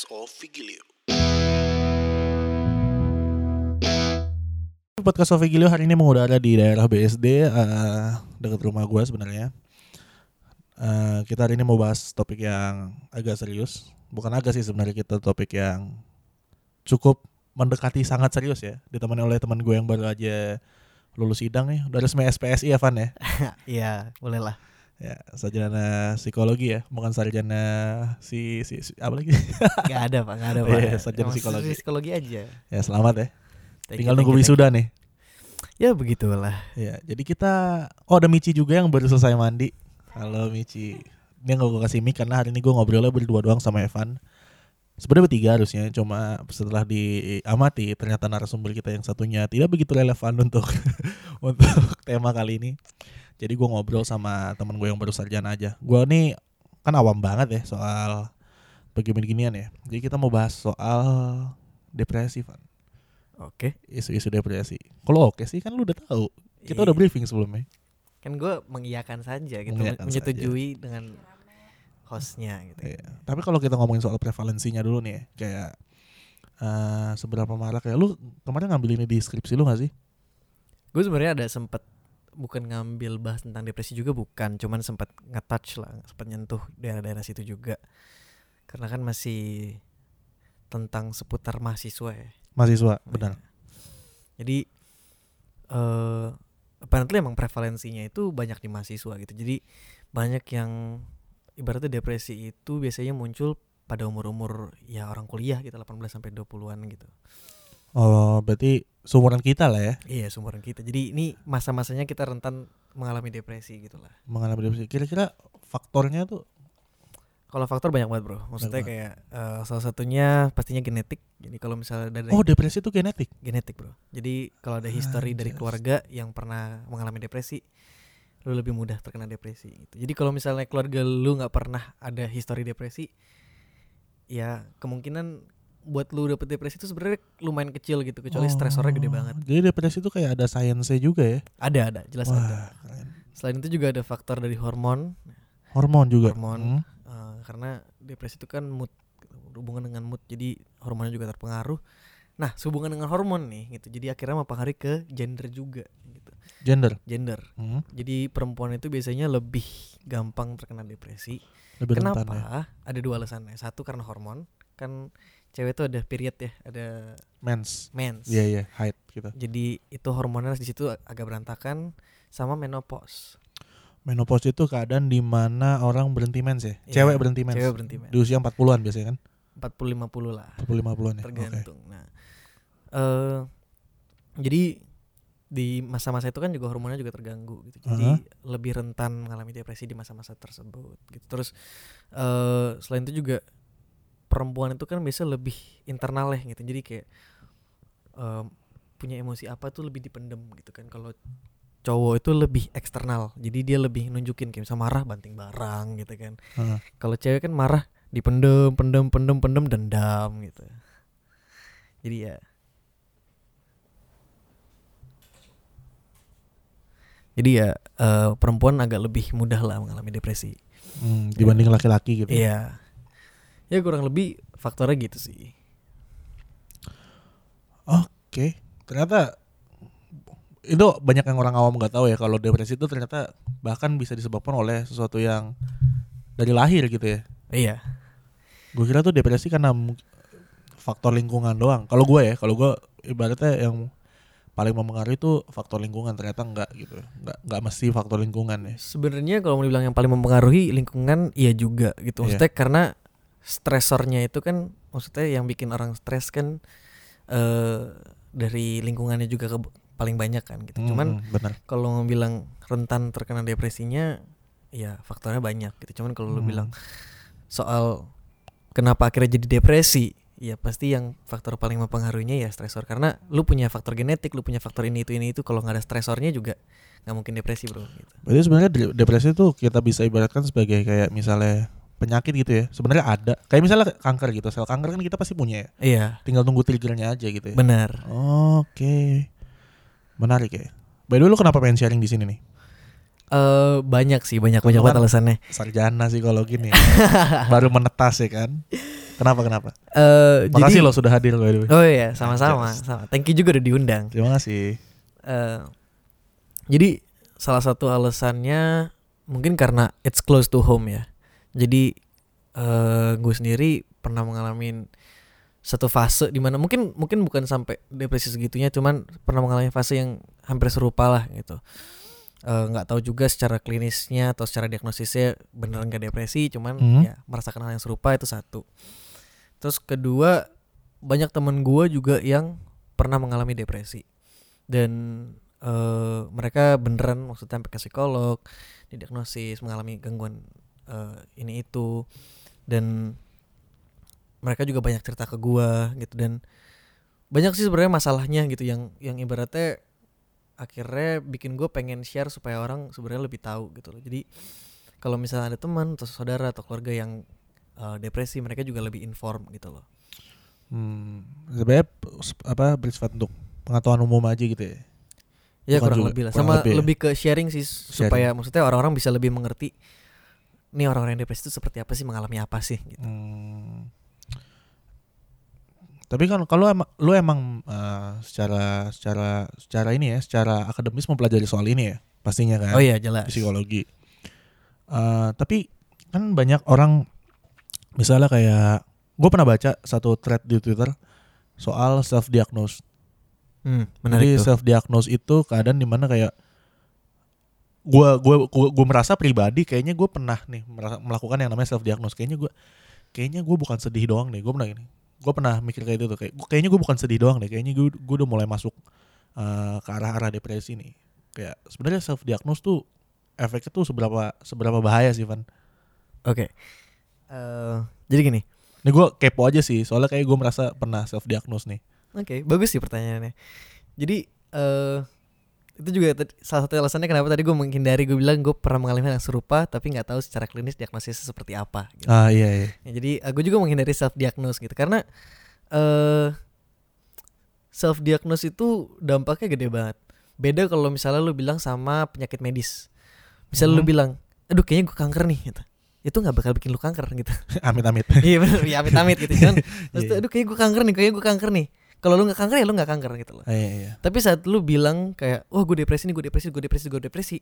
podcast of Vigilio. Podcast Sofi Gilio hari ini mengudara di daerah BSD eh, dekat rumah gue sebenarnya. Eh, kita hari ini mau bahas topik yang agak serius. Bukan agak sih sebenarnya kita topik yang cukup mendekati sangat serius ya. Ditemani oleh teman gue yang baru aja lulus sidang nih. Udah resmi SPSI ya Van ya. Iya, boleh lah. Ya, sarjana psikologi ya, bukan sarjana si, si, si apa lagi? Gak ada pak, gak ada pak. iya, sarjana Emang psikologi. Psikologi aja. ya selamat ya. Thank Tinggal you, nunggu wisuda nih. Ya begitulah. Ya, jadi kita oh ada Michi juga yang baru selesai mandi. Halo Michi. Dia nggak gue kasih mic karena hari ini gue ngobrolnya berdua doang sama Evan. Sebenarnya bertiga harusnya, cuma setelah diamati ternyata narasumber kita yang satunya tidak begitu relevan untuk untuk tema kali ini. Jadi gue ngobrol sama temen gue yang baru sarjana aja. Gue nih kan awam banget ya soal begini-beginian ya. Jadi kita mau bahas soal depresi, Van. Oke. Isu-isu depresi. Kalau oke sih kan lu udah tahu. Kita udah Iya. briefing sebelumnya. Kan gue mengiyakan saja gitu, Mengiyakan menyetujui dengan hostnya gitu. Iya. Tapi kalau kita ngomongin soal prevalensinya dulu nih ya, kayak eh seberapa marak ya lu kemarin ngambil ini di skripsi lu gak sih? Gue sebenarnya ada sempet bukan ngambil bahas tentang depresi juga bukan, cuman sempat nge-touch lah, sempat nyentuh daerah-daerah situ juga. Karena kan masih tentang seputar mahasiswa ya. Mahasiswa, benar. Jadi eh apparently emang prevalensinya itu banyak di mahasiswa gitu. Jadi banyak yang ibaratnya depresi itu biasanya muncul pada umur-umur ya orang kuliah gitu 18 sampai 20-an gitu. Oh, berarti seumuran kita lah ya Iya, seumuran kita. Jadi ini masa-masanya kita rentan mengalami depresi gitu lah. mengalami depresi. Kira-kira faktornya tuh Kalau faktor banyak banget, Bro. Maksudnya Banyak kayak eh, salah satunya pastinya genetik. Jadi kalau misalnya dari oh depresi itu genetik. genetik, Bro. Jadi kalau ada history dari Anjas. keluarga yang pernah mengalami depresi, lu lebih mudah terkena depresi gitu. Jadi kalau misalnya keluarga lu nggak pernah ada history depresi, ya kemungkinan buat lu dapet depresi itu sebenarnya lumayan kecil gitu, kecuali stresornya gede Oh, banget. Jadi depresi itu kayak ada sainsnya juga ya. Ada, ada, jelas ada. Wah, keren. Selain itu juga ada faktor dari hormon, Hormon juga. Hormon. Hmm. eh, karena depresi itu kan mood, hubungan dengan mood, jadi hormonnya juga terpengaruh. Nah, sehubungan dengan hormon nih, gitu. Jadi akhirnya mempengaruhi ke gender juga, gitu. Gender. Gender. Hmm. Jadi perempuan itu biasanya lebih gampang terkena depresi. Lebih rentan Kenapa? ya. Ada dua alasannya. Satu karena hormon. Kan cewek itu ada period ya, ada Mens. mens. Iya iya, height gitu. Jadi itu hormonnya di situ agak berantakan sama menopause. Menopause itu keadaan di mana orang berhenti mens ya. Iya, Cewek berhenti mens. Cewek berhenti mens. Di usia 40-an biasanya kan? 40 50 lah. 40 50-an ya. Tergantung. Nah, eh jadi di masa-masa itu kan juga hormonnya juga terganggu gitu. Jadi Aha. lebih rentan mengalami depresi di masa-masa tersebut gitu. Terus eh selain itu juga perempuan itu kan biasa lebih internal ya gitu. Jadi kayak em, punya emosi apa tuh lebih dipendem gitu kan. Kalau cowok itu lebih eksternal. Jadi dia lebih nunjukin kayak misalnya marah banting barang gitu kan. Heeh. Kalau cewek kan marah dipendem, pendem, pendem, pendem, dendam gitu. Jadi ya. Jadi ya eh, perempuan agak lebih mudah lah mengalami depresi. Hmm, dibanding laki-laki gitu. Iya. Ya kurang lebih faktornya gitu sih. Oke. Ternyata itu banyak yang orang awam nggak tahu ya kalau depresi itu ternyata bahkan bisa disebabkan oleh sesuatu yang dari lahir gitu ya. Iya. Gue kira tuh depresi karena faktor lingkungan doang. Kalau gue ya, kalau gue ibaratnya yang paling mempengaruhi itu faktor lingkungan ternyata enggak gitu. Enggak enggak mesti faktor lingkungan ya. Sebenarnya kalau mau dibilang yang paling mempengaruhi lingkungan iya juga gitu. Iya. Maksudnya karena stresornya itu kan maksudnya yang bikin orang stres kan eh dari lingkungannya juga ke- paling banyak kan gitu. Cuman Hmm, kalau bilang rentan terkena depresinya ya faktornya banyak gitu. Cuman kalau lu Hmm. bilang soal kenapa akhirnya jadi depresi, ya pasti yang faktor paling mempengaruhinya ya stresor karena lu punya faktor genetik, lu punya faktor ini itu ini itu kalau nggak ada stresornya juga nggak mungkin depresi, Bro gitu. Berarti sebenarnya de- depresi itu kita bisa ibaratkan sebagai kayak misalnya penyakit gitu ya. Sebenarnya ada. Kayak misalnya kanker gitu. Sel kanker kan kita pasti punya ya. Iya, Tinggal tunggu triggernya aja gitu ya. benar. Oke. Menarik ya. By the way lu kenapa pengen sharing di sini nih? Eh banyak sih, banyak banyak banget alasannya. Sarjana psikologi nih. Baru menetas ya kan. Kenapa kenapa? Eh, Makasih jadi, lo sudah hadir by the way. Oh iya, sama-sama, sama. Thank you juga udah diundang. Terima kasih. Eh, jadi salah satu alasannya mungkin karena it's close to home ya. Jadi eh gue sendiri pernah mengalami satu fase di mana mungkin mungkin bukan sampai depresi segitunya, cuman pernah mengalami fase yang hampir serupa lah gitu. Eh, nggak tahu juga secara klinisnya atau secara diagnosisnya beneran gak depresi, cuman Hmm. ya merasakan hal yang serupa itu satu. Terus kedua banyak temen gue juga yang pernah mengalami depresi dan eh, mereka beneran maksudnya sampai ke psikolog, didiagnosis mengalami gangguan eh, ini itu. Dan mereka juga banyak cerita ke gua gitu. Dan banyak sih sebenarnya masalahnya gitu. Yang yang ibaratnya akhirnya bikin gue pengen share supaya orang sebenarnya lebih tahu gitu loh. Jadi kalau misalnya ada teman atau saudara atau keluarga yang eh, depresi mereka juga lebih inform gitu loh. Hmm, sebenarnya apa bersifat untuk pengetahuan umum aja gitu ya. ya Bukan kurang juga, lebih lah. kurang sama lebih ya. lebih ke sharing sih supaya maksudnya orang-orang bisa lebih mengerti nih orang-orang yang depresi itu seperti apa sih mengalami apa sih gitu Hmm. Tapi kan kalau emang lu emang eh, secara secara secara ini ya, secara akademis mempelajari soal ini ya, pastinya kan. oh iya jelas Psikologi. Eh, tapi kan banyak orang misalnya kayak gue pernah baca satu thread di Twitter soal self diagnose. hmm, menarik Jadi self diagnose itu keadaan di mana kayak gua gua gua, gua merasa pribadi kayaknya gue pernah nih merasa- melakukan yang namanya self diagnose. Kayaknya gua kayaknya gue bukan sedih doang nih. Gue pernah gini. Gue pernah mikir kayak itu tuh kayak kayaknya gue bukan sedih doang deh. Kayaknya gue gue udah mulai masuk eh, ke arah-arah depresi nih. Kayak sebenarnya self diagnose tuh efeknya tuh seberapa seberapa bahaya sih Van? Oke. Eh, jadi gini. Ini gue kepo aja sih. Soalnya kayak gue merasa pernah self diagnose nih. Oke, bagus sih pertanyaannya. Jadi eh itu juga salah satu alasannya kenapa tadi gue menghindari gue bilang gue pernah mengalami hal yang serupa tapi nggak tahu secara klinis diagnosisnya seperti apa. Gitu. Ah iya iya. Ya, jadi gue juga menghindari self diagnose gitu karena eh self diagnose itu dampaknya gede banget. Beda kalau misalnya lu bilang sama penyakit medis. Misalnya lu Mhm. bilang, aduh kayaknya gue kanker nih gitu. Itu nggak bakal bikin lu kanker gitu. amit amit. iya bener, ya amit-amit gitu kan. Terus Iya. aduh kayaknya gue kanker nih, kayaknya gue kanker nih. Kalau lu nggak kanker ya lu nggak kanker gitu loh. Ah, iya iya. Tapi saat lu bilang kayak, wah gue depresi nih, gue depresi, gue depresi, gue depresi,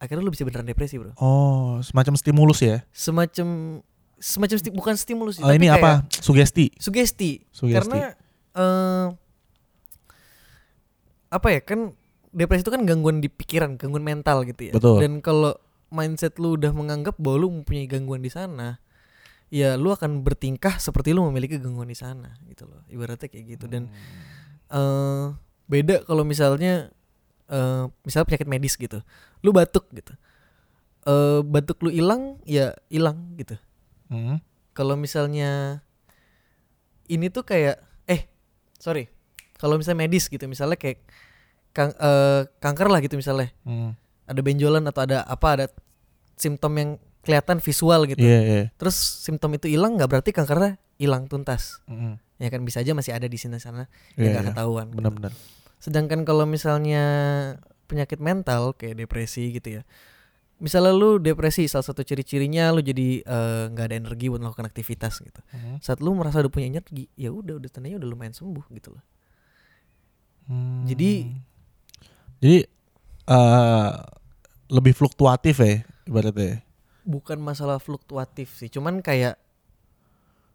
akhirnya lu bisa beneran depresi bro. Oh semacam stimulus ya? Semacam semacam sti- bukan stimulus Oh tapi ini kayak apa? Sugesti. Sugesti. Sugesti. Karena eh apa ya kan depresi itu kan gangguan di pikiran, gangguan mental gitu ya. Betul. Dan kalau mindset lu udah menganggap bahwa lu mempunyai gangguan di sana, ya lu akan bertingkah seperti lu memiliki gangguan di sana gitu loh. Ibaratnya kayak gitu dan eh beda kalau misalnya eh misalnya penyakit medis gitu. Lu batuk gitu. Eh batuk lu hilang ya hilang gitu. Hmm. Kalau misalnya ini tuh kayak eh sorry. Kalau misalnya medis gitu, misalnya kayak kang, eh, kanker lah gitu misalnya. Hmm. Ada benjolan atau ada apa ada simptom yang kelihatan visual gitu. Iya iya. Terus simptom itu hilang nggak berarti kankernya hilang tuntas. Mm-mm. Ya kan bisa aja masih ada di sini sana Iya, yang nggak iya. ketahuan. gitu. Benar-benar. Sedangkan kalau misalnya penyakit mental kayak depresi gitu ya. Misalnya lu depresi salah satu ciri-cirinya lu jadi eh, nggak ada energi buat melakukan aktivitas gitu. Mhm. Saat lu merasa udah punya energi, ya udah udah tandanya udah lumayan sembuh gitu loh. Hmm. Jadi- jadi eh lebih fluktuatif ya ibaratnya. Bukan masalah fluktuatif sih, cuman kayak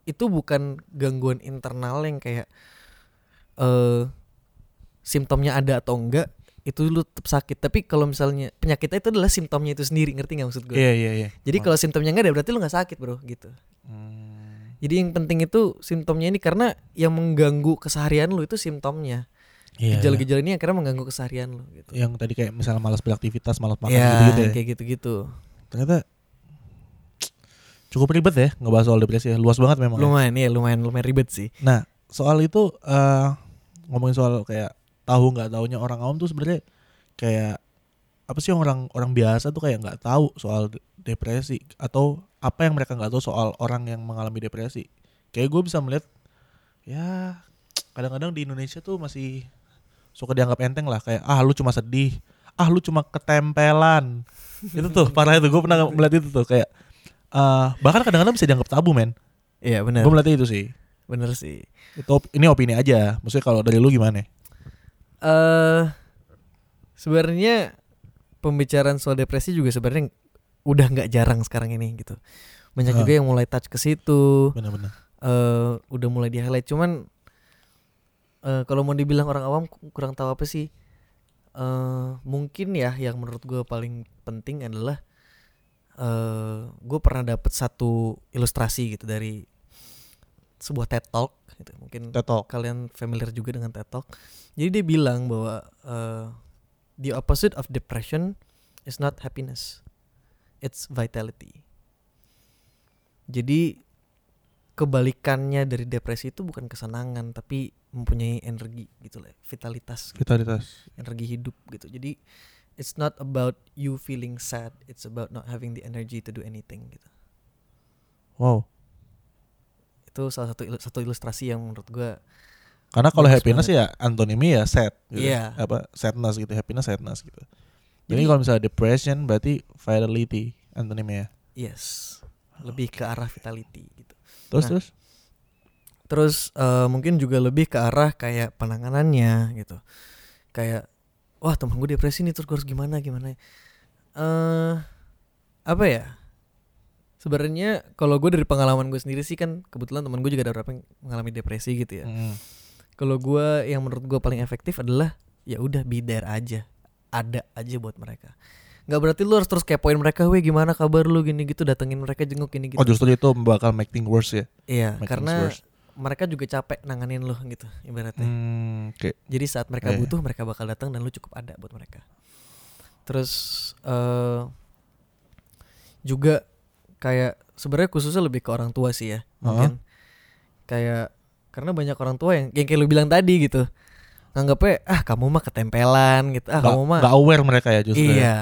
itu bukan gangguan internal yang kayak eh simptomnya ada atau enggak itu lu tetap sakit. Tapi kalau misalnya penyakitnya itu adalah simptomnya itu sendiri, ngerti nggak maksud gue? Iya iya iya. Jadi Oh. kalau simptomnya enggak ada berarti lu nggak sakit, Bro, gitu. Hmm. Jadi yang penting itu simptomnya ini karena yang mengganggu keseharian lu itu simptomnya. Iya. Gejala-gejala ini akhirnya mengganggu keseharian lu gitu. Yang tadi kayak misalnya malas beraktivitas, malas makan ya, gitu-gitu ya. kayak gitu-gitu. Ternyata cukup ribet ya ngebahas soal depresi ya. Luas banget memang. ya. Lumayan ya, lumayan lumayan ribet sih. Nah, soal itu eh ngomongin soal kayak tahu nggak taunya orang awam tuh sebenarnya kayak apa sih orang orang biasa tuh kayak nggak tahu soal de- depresi atau apa yang mereka nggak tahu soal orang yang mengalami depresi. Kayak gue bisa melihat ya kadang-kadang di Indonesia tuh masih suka dianggap enteng lah kayak ah lu cuma sedih, ah lu cuma ketempelan. itu tuh parah itu gue pernah melihat itu tuh kayak eh bahkan kadang-kadang bisa dianggap tabu men. Iya benar. Gue melihatnya itu sih. Bener sih. Itu ini opini aja. Maksudnya kalau dari lu gimana? eh sebenarnya pembicaraan soal depresi juga sebenarnya udah nggak jarang sekarang ini gitu. Banyak Ah. juga yang mulai touch ke situ. Benar-benar. eh udah mulai di highlight cuman eh kalau mau dibilang orang awam ku- kurang tahu apa sih eh mungkin ya yang menurut gue paling penting adalah eh gue pernah dapet satu ilustrasi gitu dari sebuah TED Talk gitu. Mungkin Tetok. kalian familiar juga dengan TED Talk. Jadi dia bilang bahwa eh the opposite of depression is not happiness it's vitality. Jadi kebalikannya dari depresi itu bukan kesenangan tapi mempunyai energi gitu lah vitalitas Vitalitas. energi hidup gitu. Jadi it's not about you feeling sad it's about not having the energy to do anything gitu Wow. itu salah satu satu ilustrasi yang menurut gua Karena kalau happiness ya antonimi ya sad gitu. Iya. Apa sadness gitu, happiness sadness gitu. Jadi, Jadi- kalau misalnya depression berarti vitality antonimi ya. yes lebih ke arah vitality gitu Terus Nah. terus terus eh, mungkin juga lebih ke arah kayak penanganannya gitu kayak wah temen gue depresi nih terus gue harus gimana gimana eh apa ya? Sebenarnya kalau gue dari pengalaman gue sendiri sih kan kebetulan temen gue juga ada beberapa yang mengalami depresi gitu ya. Mm. kalau gue yang menurut gue paling efektif adalah ya udah be there aja. Ada aja buat mereka. Nggak berarti lu harus terus kepoin mereka weh gimana kabar lu? gini gitu datengin mereka jenguk gini gitu. Oh justru itu bakal make things worse ya. iya make karena worse. Mereka juga capek nanganin lu gitu ibaratnya Hmm, oke. jadi saat mereka Iya. butuh mereka bakal datang dan lu cukup ada buat mereka terus eh juga kayak sebenarnya khususnya lebih ke orang tua sih ya mungkin kayak karena banyak orang tua yang yang kayak lu bilang tadi gitu nganggapnya ah kamu mah ketempelan gitu ah Nggak- kamu mah nggak aware mereka ya justru. ya. iya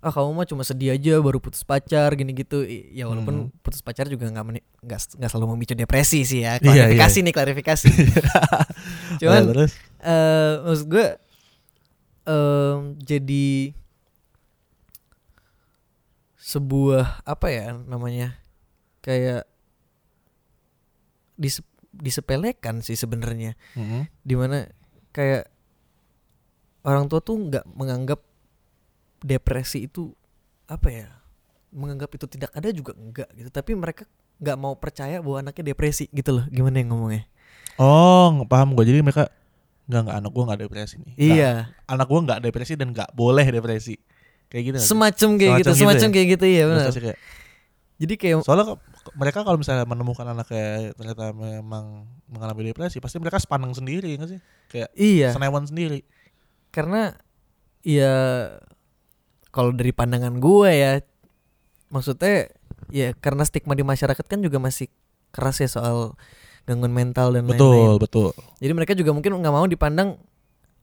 ah kamu mah cuma sedih aja baru putus pacar gini gitu ya walaupun Hmm. putus pacar juga nggak nggak nggak selalu memicu depresi sih ya Iya, klarifikasi iya. nih klarifikasi cuman Nah, terus eh maksud gue em, jadi sebuah apa ya namanya kayak disep- disepelekan sih sebenarnya Mm-mm. di mana kayak orang tua tuh nggak menganggap depresi itu apa ya menganggap itu tidak ada juga enggak gitu tapi mereka nggak mau percaya bahwa anaknya depresi gitu loh gimana yang ngomongnya Oh, paham gue. Jadi mereka nggak nggak anak gue nggak depresi nih. Nggak, iya anak gue nggak depresi dan nggak boleh depresi. Kayak gitu. semacam kayak gitu Semacam gitu semacam ya? kayak gitu ya benar kayak- jadi kayak Soalnya mereka kalau misalnya menemukan anaknya ternyata memang mengalami depresi, pasti mereka sepaneng sendiri nggak sih? Kayak iya senewan sendiri. karena ya kalau dari pandangan gue ya maksudnya ya karena stigma di masyarakat kan juga masih keras ya soal gangguan mental dan Betul, lain-lain betul. jadi mereka juga mungkin nggak mau dipandang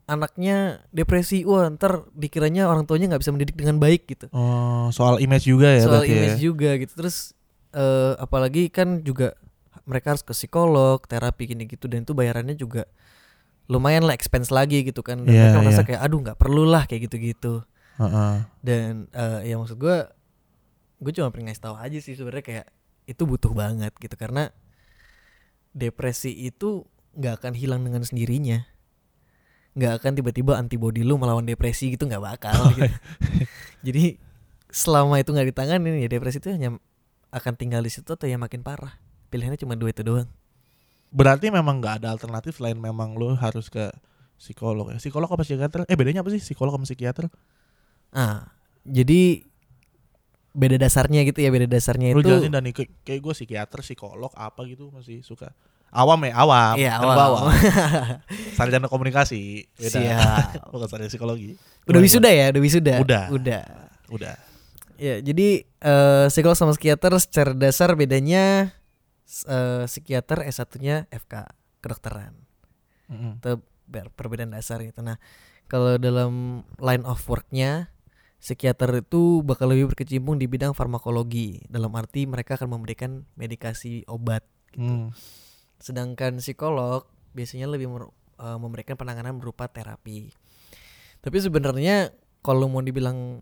anaknya depresi wah ntar dikiranya orang tuanya nggak bisa mendidik dengan baik gitu Oh, soal image juga ya soal berarti image ya. juga gitu terus eh, apalagi kan juga mereka harus ke psikolog terapi gini gitu dan itu bayarannya juga lumayan lah expense lagi gitu kan dan Iya, mereka merasa iya. kayak aduh nggak perlu lah kayak gitu-gitu Heeh. dan eh, ya maksud gue gue cuma pengen ngasih tahu aja sih sebenarnya kayak itu butuh banget gitu karena depresi itu nggak akan hilang dengan sendirinya nggak akan tiba-tiba antibody lu melawan depresi gitu nggak bakal gitu. jadi selama itu nggak ditanganin ya depresi itu hanya akan tinggal di situ atau ya makin parah pilihannya cuma dua itu doang Berarti memang nggak ada alternatif lain memang lu harus ke psikolog ya. Psikolog apa psikiater? Eh bedanya apa sih psikolog sama psikiater? Ah jadi beda dasarnya gitu ya beda dasarnya Lu itu jelasin dan kayak, kayak gue psikiater, psikolog apa gitu masih suka. Awam ya, awam. Iya, awam. awam. Sarjana komunikasi. Beda. Siap. Bukan sarjana psikologi. udah wisuda ya udah wisuda Udah. udah? Udah. Ya, jadi eh, psikolog sama psikiater secara dasar bedanya s- eh, psikiater S1-nya FK, kedokteran. Mm-mm. Itu ber- perbedaan dasar gitu. Nah, kalau dalam line of work-nya psikiater itu bakal lebih berkecimpung di bidang farmakologi. Dalam arti mereka akan memberikan medikasi obat. Hmm. Sedangkan psikolog biasanya lebih eh, memberikan penanganan berupa terapi. Tapi sebenarnya kalau mau dibilang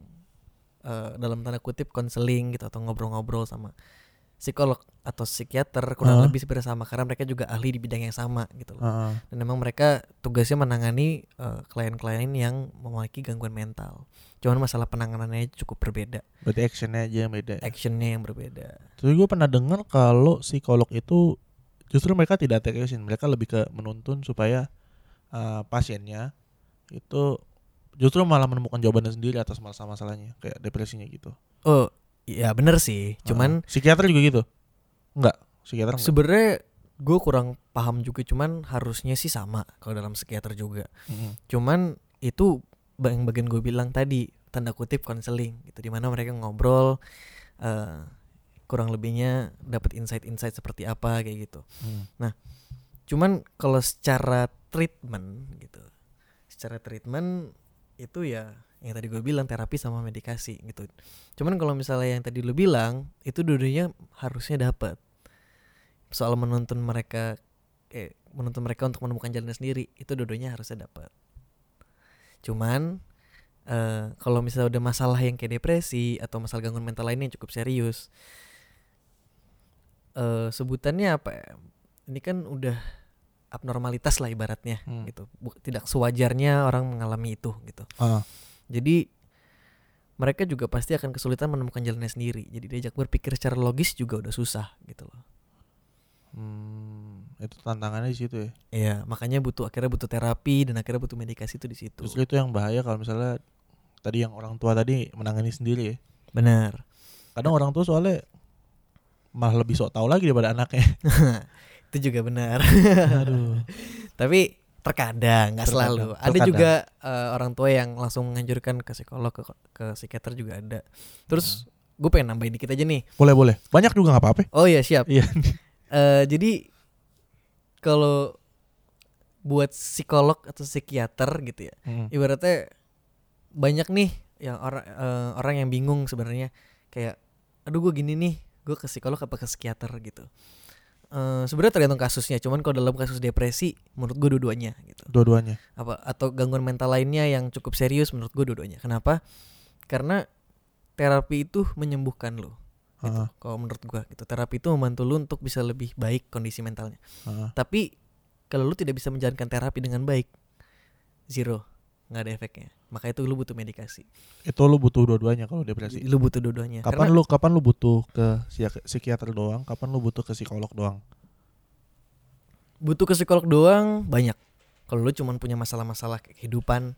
eh, dalam tanda kutip konseling gitu atau ngobrol-ngobrol sama psikolog atau psikiater kurang Heeh. lebih sebenarnya sama karena mereka juga ahli di bidang yang sama gitu loh. Heeh. Dan memang mereka tugasnya menangani eh, klien-klien yang memiliki gangguan mental. Cuman masalah penanganannya cukup berbeda, Berarti actionnya aja yang beda. actionnya yang berbeda. Terus gue pernah dengar kalau psikolog itu justru mereka tidak take action, mereka lebih ke menuntun supaya uh, pasiennya itu justru malah menemukan jawabannya sendiri atas masalah-masalahnya, kayak depresinya gitu. Oh, iya bener sih. Cuman Uh, psikiater juga gitu? Enggak, psikiater enggak. sebenarnya gue kurang paham juga. Cuman harusnya sih sama kalau dalam psikiater juga. Mm-mm. Cuman itu yang bagian gue bilang tadi tanda kutip konseling gitu di mana mereka ngobrol eh, kurang lebihnya dapat insight-insight seperti apa kayak gitu. Hmm. Cuman kalau secara treatment gitu, secara treatment itu ya yang tadi gue bilang terapi sama medikasi gitu. Cuman kalau misalnya yang tadi lu bilang itu dua-duanya harusnya dapat. Soal menuntun mereka eh menuntun mereka untuk menemukan jalannya sendiri itu dua-duanya harusnya dapat. Cuman eh kalau misalnya udah masalah yang kayak depresi atau masalah gangguan mental lainnya yang cukup serius, eh sebutannya apa ya? Ini kan udah abnormalitas lah ibaratnya Hmm. gitu. Tidak sewajarnya orang mengalami itu gitu. Ah. Jadi mereka juga pasti akan kesulitan menemukan jalannya sendiri. Jadi diajak berpikir secara logis juga udah susah gitu loh. Hmm, itu tantangannya di situ ya. Iya, makanya butuh akhirnya butuh terapi dan akhirnya butuh medikasi itu di situ. Justru itu yang bahaya kalau misalnya tadi yang orang tua tadi menangani sendiri ya. Benar. Kadang orang tua soalnya malah lebih sok tahu lagi daripada anaknya. itu juga benar. Aduh. Tapi terkadang nggak Terkadang, selalu. Ada terkadang. juga eh, orang tua yang langsung menganjurkan ke psikolog ke, ke psikiater juga ada. Terus gue pengen nambahin dikit aja nih. Boleh boleh. Banyak juga nggak apa-apa. Oh iya siap. Iya. Eh, jadi kalau buat psikolog atau psikiater gitu ya, Hmm. ibaratnya banyak nih yang orang eh, orang yang bingung sebenarnya kayak, aduh gue gini nih, gue ke psikolog apa ke psikiater gitu. Eh, sebenarnya tergantung kasusnya, cuman kalau dalam kasus depresi, menurut gue dua-duanya gitu. Dua-duanya. Apa atau gangguan mental lainnya yang cukup serius, menurut gue dua-duanya. Kenapa? Karena terapi itu menyembuhkan lo. Gitu. Heeh. Kalau menurut gua gitu, terapi itu membantu lu untuk bisa lebih baik kondisi mentalnya. Heeh. Tapi kalau lu tidak bisa menjalankan terapi dengan baik, zero, nggak ada efeknya. Maka itu lu butuh medikasi. Itu lu butuh dua-duanya kalau depresi. Lu butuh dua-duanya. Kapan Karena lu kapan lu butuh ke psikiater doang? Kapan lu butuh ke psikolog doang? butuh ke psikolog doang banyak. Kalau lu cuman punya masalah-masalah kehidupan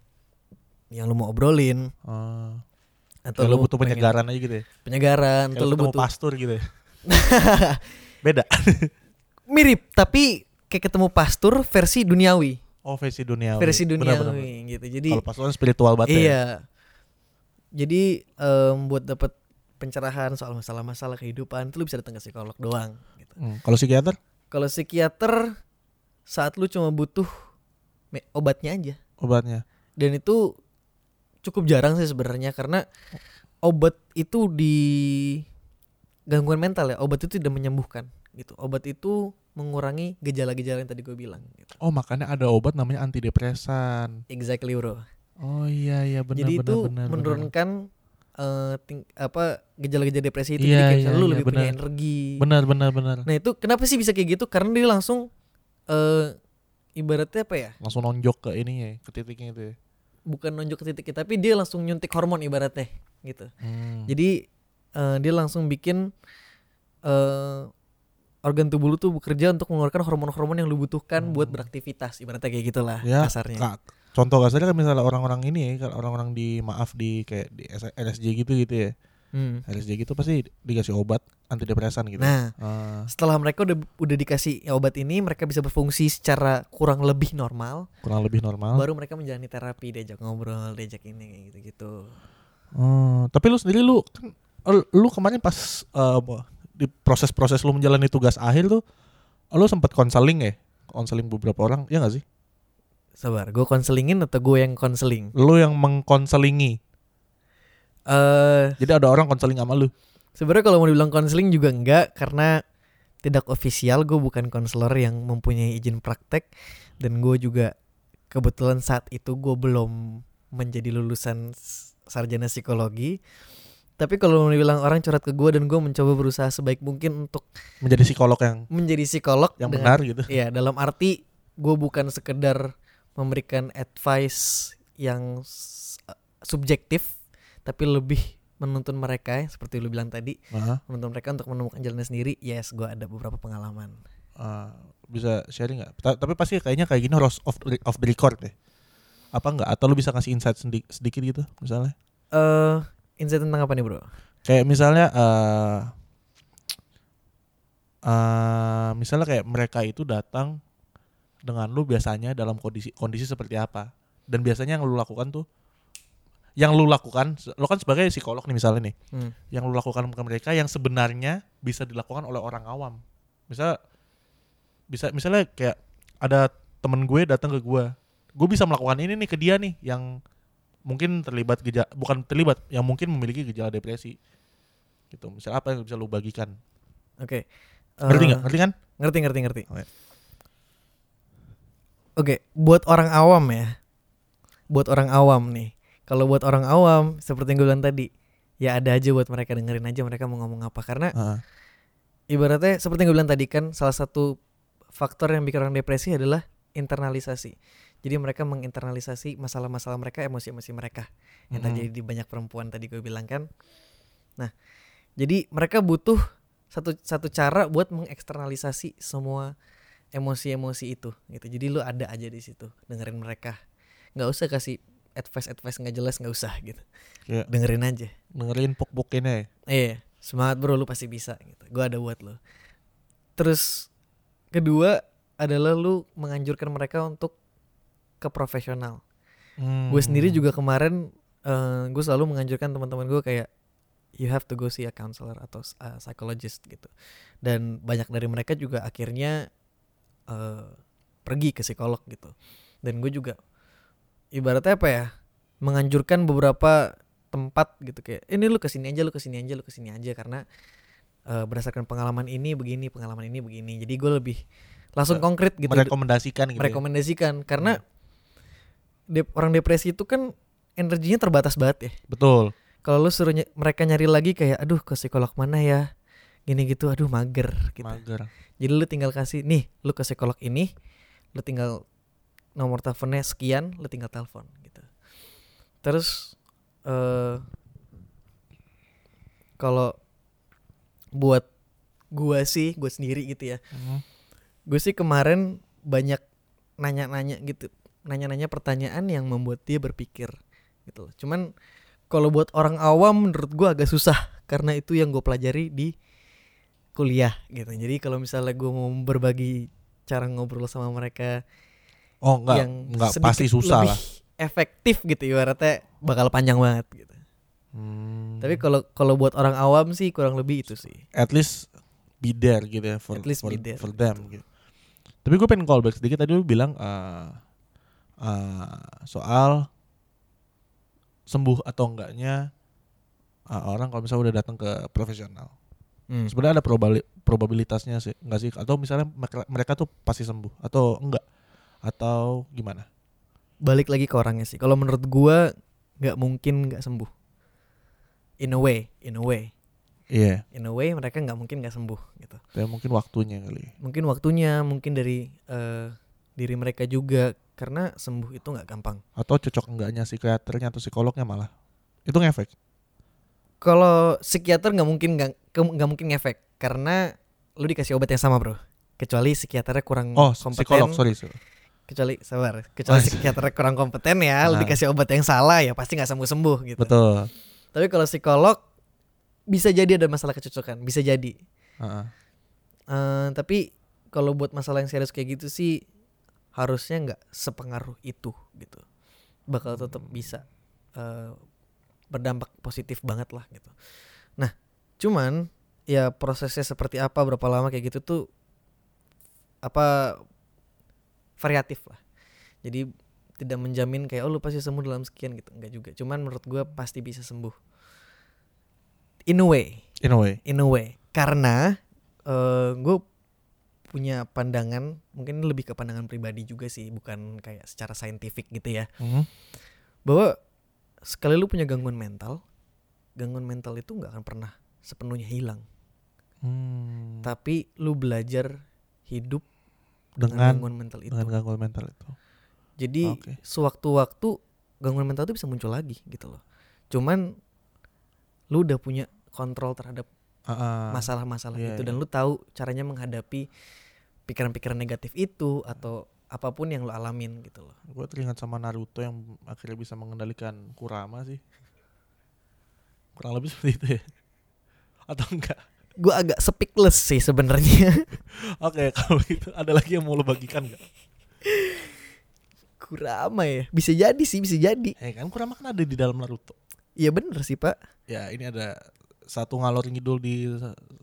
yang lu mau obrolin Ah. atau Kayak lu butuh pengen penyegaran aja gitu ya. penyegaran, atau lu lu butuh pastor gitu ya. Beda. mirip tapi kayak ketemu pastor versi duniawi, Oh, versi duniawi. versi duniawi benar. gitu. Jadi Kalau pastor kan spiritual banget ya. Iya. Jadi em, buat dapat pencerahan soal masalah-masalah kehidupan itu lu bisa datang ke psikolog doang gitu. Hmm, Kalau psikiater? Kalau psikiater saat lu cuma butuh obatnya aja Obatnya. dan itu cukup jarang sih sebenarnya karena obat itu di gangguan mental ya obat itu tidak menyembuhkan gitu obat itu mengurangi gejala-gejala yang tadi gue bilang gitu. Oh, makanya ada obat namanya antidepresan. exactly bro Oh iya iya benar jadi benar itu benar. benar. menurunkan eh, ting- apa gejala-gejala depresi itu Iya, jadi kayak iya, lu iya, lebih punya benar. energi Benar benar benar. nah itu kenapa sih bisa kayak gitu karena dia langsung eh ibaratnya apa ya Langsung nonjok ke ininya, ya, ke titiknya itu ya. bukan nunjuk ke titiknya tapi dia langsung nyuntik hormon ibaratnya gitu Hmm. jadi eh, dia langsung bikin eh organ tubuh lu tuh bekerja untuk mengeluarkan hormon-hormon yang lu butuhkan buat Hmm. beraktivitas ibaratnya kayak gitulah Ya, kasarnya Kak, contoh kasarnya kan misalnya orang-orang ini kan orang-orang di maaf di kayak di LSJ gitu gitu ya. Hmm. LSJ gitu pasti dikasih obat antidepresan gitu. nah Ah, setelah mereka udah udah dikasih obat ini mereka bisa berfungsi secara kurang lebih normal kurang lebih normal. baru mereka menjalani terapi diajak ngobrol diajak ini kayak gitu gitu Oh, tapi lu sendiri lu kan lu- kemarin pas apa, di proses-proses lu menjalani tugas akhir tuh lu sempat konseling ya? Konseling beberapa orang, ya gak sih? sabar gue konselingin atau gue yang konseling Lu yang mengkonselingi. eh Jadi ada orang konseling sama lu. sebenarnya kalau mau dibilang konseling juga enggak karena tidak ofisial gue bukan konselor yang mempunyai izin praktek dan gue juga kebetulan saat itu gue belum menjadi lulusan sarjana psikologi Tapi kalau bilang orang curhat ke gue dan gue mencoba berusaha sebaik mungkin untuk Menjadi psikolog yang menjadi psikolog yang dengan- benar gitu. Iya, dalam arti gue bukan sekedar memberikan advice yang subjektif, tapi lebih menuntun mereka ya, seperti lu bilang tadi, Aha. menuntun mereka untuk menemukan jalannya sendiri. Yes, gue ada beberapa pengalaman. Uh, bisa sharing nggak? Ta- Tapi pasti kayaknya kayak gini harus off off the record deh. Apa enggak? Atau lu bisa kasih insight sedikit gitu misalnya? Eh, insight tentang apa nih bro? Kayak misalnya eh eh, misalnya kayak mereka itu datang dengan lu biasanya dalam kondisi kondisi seperti apa? Dan biasanya yang lu lakukan tuh yang lu lakukan, lu kan sebagai psikolog nih misalnya nih, Hmm. yang lu lakukan ke mereka yang sebenarnya bisa dilakukan oleh orang awam. Misal bisa misalnya kayak ada temen gue datang ke gue, gue bisa melakukan ini nih ke dia nih yang mungkin terlibat gejala bukan terlibat yang mungkin memiliki gejala depresi gitu. Misal apa yang bisa lu bagikan? Oke. Ngerti Eh, nggak? Ngerti kan? Ngerti ngerti ngerti. Oke. Oke, buat orang awam ya. Buat orang awam nih. Kalau buat orang awam seperti yang gue bilang tadi, ya ada aja buat mereka dengerin aja mereka mau ngomong apa karena Heeh. ibaratnya seperti yang gue bilang tadi kan salah satu faktor yang bikin orang depresi adalah internalisasi. Jadi mereka menginternalisasi masalah-masalah mereka, emosi-emosi mereka yang Mhm. terjadi di banyak perempuan tadi gue bilang kan. Nah, jadi mereka butuh satu satu cara buat mengeksternalisasi semua emosi-emosi itu gitu. Jadi lu ada aja di situ dengerin mereka. nggak usah kasih advice-advice nggak jelas nggak usah gitu. Kayak Dengerin aja. dengerin pok-pokinnya ya. Iya, semangat bro, lu pasti bisa gitu. Gua ada buat lu. Terus kedua adalah lu menganjurkan mereka untuk ke profesional. Gue sendiri Hmm. juga kemarin gue selalu menganjurkan teman-teman gue kayak you have to go see a counselor atau a psychologist gitu. Dan banyak dari mereka juga akhirnya eh, pergi ke psikolog gitu. Dan gue juga ibaratnya apa ya menganjurkan beberapa tempat gitu kayak ini lu ke sini aja lu ke sini aja lu ke sini aja karena eh, berdasarkan pengalaman ini begini pengalaman ini begini jadi gue lebih langsung Eh, konkret gitu merekomendasikan gitu. ya. merekomendasikan karena dep- orang depresi itu kan energinya terbatas banget ya Betul. kalau lu suruh ny- mereka nyari lagi kayak aduh ke psikolog mana ya gini gitu aduh mager gitu Mager. jadi lu tinggal kasih nih lu ke psikolog ini lu tinggal nomor teleponnya sekian lu tinggal telepon gitu terus eh kalau buat gua sih gue sendiri gitu ya Mhm. gue sih kemarin banyak nanya-nanya gitu nanya-nanya pertanyaan yang membuat dia berpikir gitu loh cuman kalau buat orang awam menurut gue agak susah karena itu yang gue pelajari di kuliah gitu jadi kalau misalnya gue mau berbagi cara ngobrol sama mereka Oh enggak, yang enggak pasti susah lebih lah. efektif gitu ibaratnya bakal panjang banget gitu Hmm. tapi kalau kalau buat orang awam sih kurang lebih itu sih at least be there gitu ya for At least for, be there, for them gitu. Tapi gue pengen callback sedikit tadi lu bilang eh eh, soal sembuh atau enggaknya eh, orang kalau misalnya udah datang ke profesional. Hmm. Sebenarnya ada probabili- probabilitasnya sih, enggak sih? Atau misalnya mereka, tuh pasti sembuh atau enggak? Atau gimana? balik lagi ke orangnya sih. Kalau menurut gua nggak mungkin nggak sembuh. In a way, in a way, Iya, in a way mereka nggak mungkin nggak sembuh gitu. yeah. mungkin waktunya kali. Mungkin waktunya, mungkin dari eh, diri mereka juga karena sembuh itu nggak gampang. Atau cocok enggaknya psikiaternya atau psikolognya malah. Itu ngefek. Kalau psikiater nggak mungkin nggak mungkin ngefek karena lu dikasih obat yang sama bro. Kecuali psikiaternya kurang Oh, kompeten. psikolog, sorry. sorry. Kecuali sabar, kecuali Oh, iya. psikiaternya kurang kompeten ya, lu Nah. dikasih obat yang salah ya pasti nggak sembuh sembuh gitu. Betul. Tapi kalau psikolog bisa jadi ada masalah kecocokan, bisa jadi. Heeh. Eh, tapi kalau buat masalah yang serius kayak gitu sih harusnya nggak sepengaruh itu gitu. Bakal tetap bisa eh, berdampak positif banget lah gitu. Nah, cuman ya prosesnya seperti apa, berapa lama kayak gitu tuh apa variatif lah. Jadi tidak menjamin kayak oh lu pasti sembuh dalam sekian gitu, enggak juga. Cuman menurut gua pasti bisa sembuh. In a way, In a way. in a way karena eh gue punya pandangan mungkin lebih ke pandangan pribadi juga sih bukan kayak secara saintifik gitu ya Mhm. bahwa sekali lu punya gangguan mental gangguan mental itu nggak akan pernah sepenuhnya hilang Hmm. tapi lu belajar hidup dengan dengan, gangguan mental itu dengan gangguan mental itu. jadi Oke. sewaktu-waktu gangguan mental itu bisa muncul lagi gitu loh cuman lu udah punya kontrol terhadap Ah, ah. masalah-masalah iya, itu iya. dan lu tahu caranya menghadapi pikiran-pikiran negatif itu atau apa pun yang lu alamin gitu loh Gue teringat sama Naruto yang akhirnya bisa mengendalikan Kurama sih. Kurang lebih seperti itu ya. Atau enggak? gue agak speechless sih sebenarnya Oke, kalau gitu ada lagi yang mau lo bagikan enggak? Kurama ya bisa jadi sih bisa jadi Eh kan Kurama kan ada di dalam Naruto. Iya bener sih pak Ya, ini ada satu ngalor ngidul di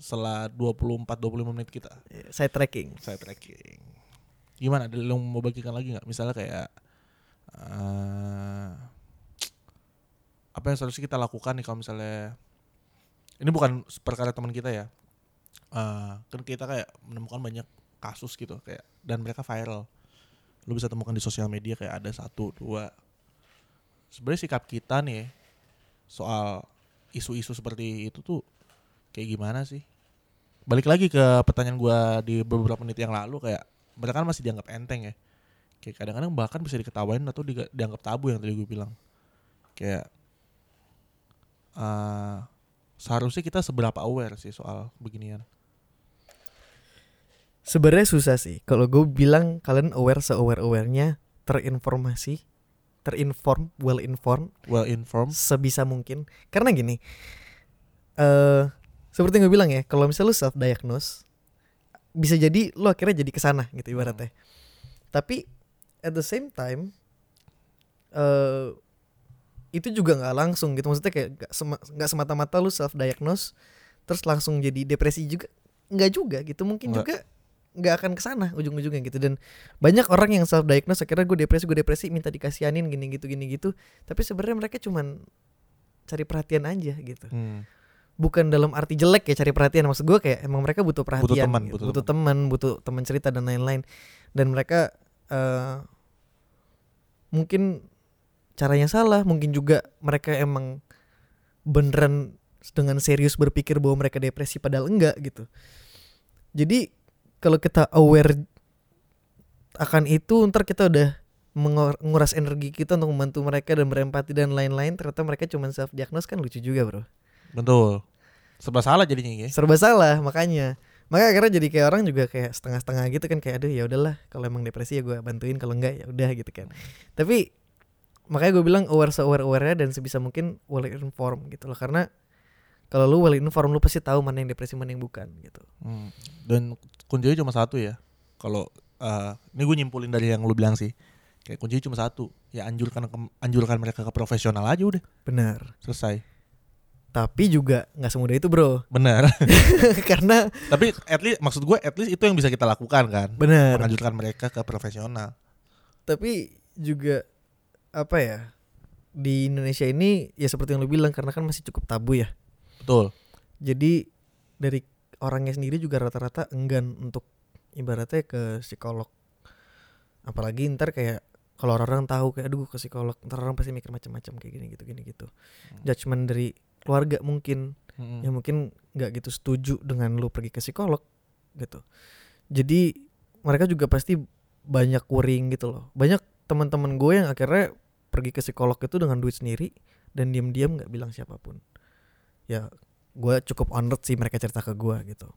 setelah 24 25 menit kita. saya tracking Saya tracking. Gimana? Ada yang mau bagikan lagi nggak? Misalnya kayak eh apa yang seharusnya kita lakukan nih kalau misalnya ini bukan perkara teman kita ya. Eh kan kita kayak menemukan banyak kasus gitu kayak dan mereka viral. Lu bisa temukan di sosial media kayak ada satu dua. Sebenarnya sikap kita nih soal isu-isu seperti itu tuh kayak gimana sih? Balik lagi ke pertanyaan gua di beberapa menit yang lalu kayak mereka kan masih dianggap enteng ya. Kayak kadang-kadang bahkan bisa diketawain atau dianggap tabu yang tadi gue bilang. Kayak eh seharusnya kita seberapa aware sih soal beginian. sebenarnya susah sih kalau gue bilang kalian aware se aware awarenya terinformasi terinform well informed Well informed. sebisa mungkin. Karena gini eh seperti yang gue bilang ya kalau misalnya lu self diagnose bisa jadi lu akhirnya jadi ke sana gitu ibaratnya. Tapi at the same time eh itu juga nggak langsung gitu. Maksudnya kayak nggak sema- semata-mata lu self diagnose terus langsung jadi depresi juga. Nggak juga gitu. Mungkin Nggak. juga nggak akan ke sana ujung-ujungnya gitu. Dan banyak orang yang self diagnose akhirnya gue depresi gue depresi minta dikasihanin gini gitu gini gitu. Tapi sebenarnya mereka cuman cari perhatian aja gitu. Hmm. bukan dalam arti jelek ya cari perhatian. Maksud gue kayak emang mereka butuh perhatian teman, gitu. butuh butuh teman butuh teman cerita dan lain-lain. Dan mereka eh mungkin caranya salah mungkin juga mereka emang beneran dengan serius berpikir bahwa mereka depresi padahal enggak gitu. Jadi kalau kita aware akan itu ntar kita udah menguras energi kita untuk membantu mereka dan berempati dan lain-lain ternyata mereka cuma self diagnose kan lucu juga bro Betul. Serba salah jadinya ya. serba salah makanya maka akhirnya jadi kayak orang juga kayak setengah-setengah gitu kan kayak aduh ya udahlah kalau emang depresi ya gue bantuin kalau enggak ya udah gitu kan tapi makanya gue bilang aware se aware awarenya dan sebisa mungkin well informed gitu loh karena kalau lu well informed lu pasti tahu mana yang depresi mana yang bukan gitu Hmm. Dan kuncinya cuma satu ya. Kalau eh, ini gue nyimpulin dari yang lu bilang sih. Kayak kuncinya cuma satu. Ya anjurkan ke- anjurkan mereka ke profesional aja udah. benar Selesai. tapi juga nggak semudah itu bro Benar. karena Tapi at least maksud gue at least itu yang bisa kita lakukan kan. benar Menganjurkan mereka ke profesional. tapi juga apa ya di Indonesia ini ya seperti yang lu bilang karena kan masih cukup tabu ya Betul. jadi dari orangnya sendiri juga rata-rata enggan untuk ibaratnya ke psikolog. Apalagi ntar kayak kalau orang tahu kayak aduh ke psikolog. Ntar orang pasti mikir macam-macam kayak gini gitu gini gitu. Judgement dari keluarga mungkin. Mm-mm. yang mungkin nggak gitu setuju dengan lu pergi ke psikolog gitu. Jadi mereka juga pasti banyak worrying gitu loh. Banyak teman-teman gue yang akhirnya pergi ke psikolog itu dengan duit sendiri dan diam-diam nggak bilang siapa pun ya gue cukup honored sih mereka cerita ke gue gitu.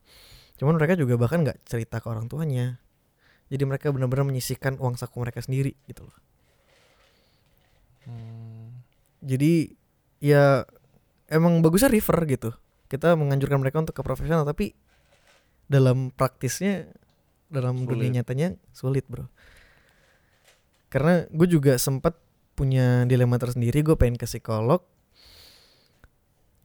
Cuman mereka juga bahkan nggak cerita ke orang tuanya. Jadi mereka benar-benar menyisihkan uang saku mereka sendiri gitu loh. Hmm. jadi ya emang bagusnya refer gitu. Kita menganjurkan mereka untuk ke profesional tapi dalam praktisnya dalam Sulit. dunia nyatanya sulit bro. Karena gue juga sempat punya dilema tersendiri gue pengen ke psikolog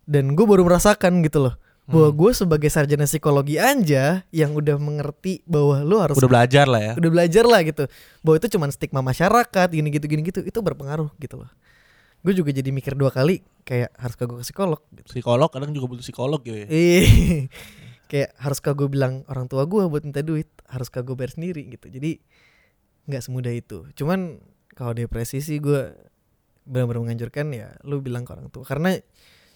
dan gue baru merasakan gitu loh. Bahwa Hmm. gue sebagai sarjana psikologi aja yang udah mengerti bahwa lu harus udah belajar lah ya. udah belajar lah gitu. Bahwa itu cuman stigma masyarakat gini gitu gini gitu itu berpengaruh gitu loh. Gue juga jadi mikir dua kali kayak harus ke gue ke psikolog gitu. Psikolog kadang juga butuh psikolog gitu ya. Kayak harus gue bilang orang tua gue buat minta duit harus gue bayar sendiri gitu. Jadi nggak semudah itu. Cuman kalau depresi sih gue benar-benar menganjurkan ya lu bilang ke orang tua. Karena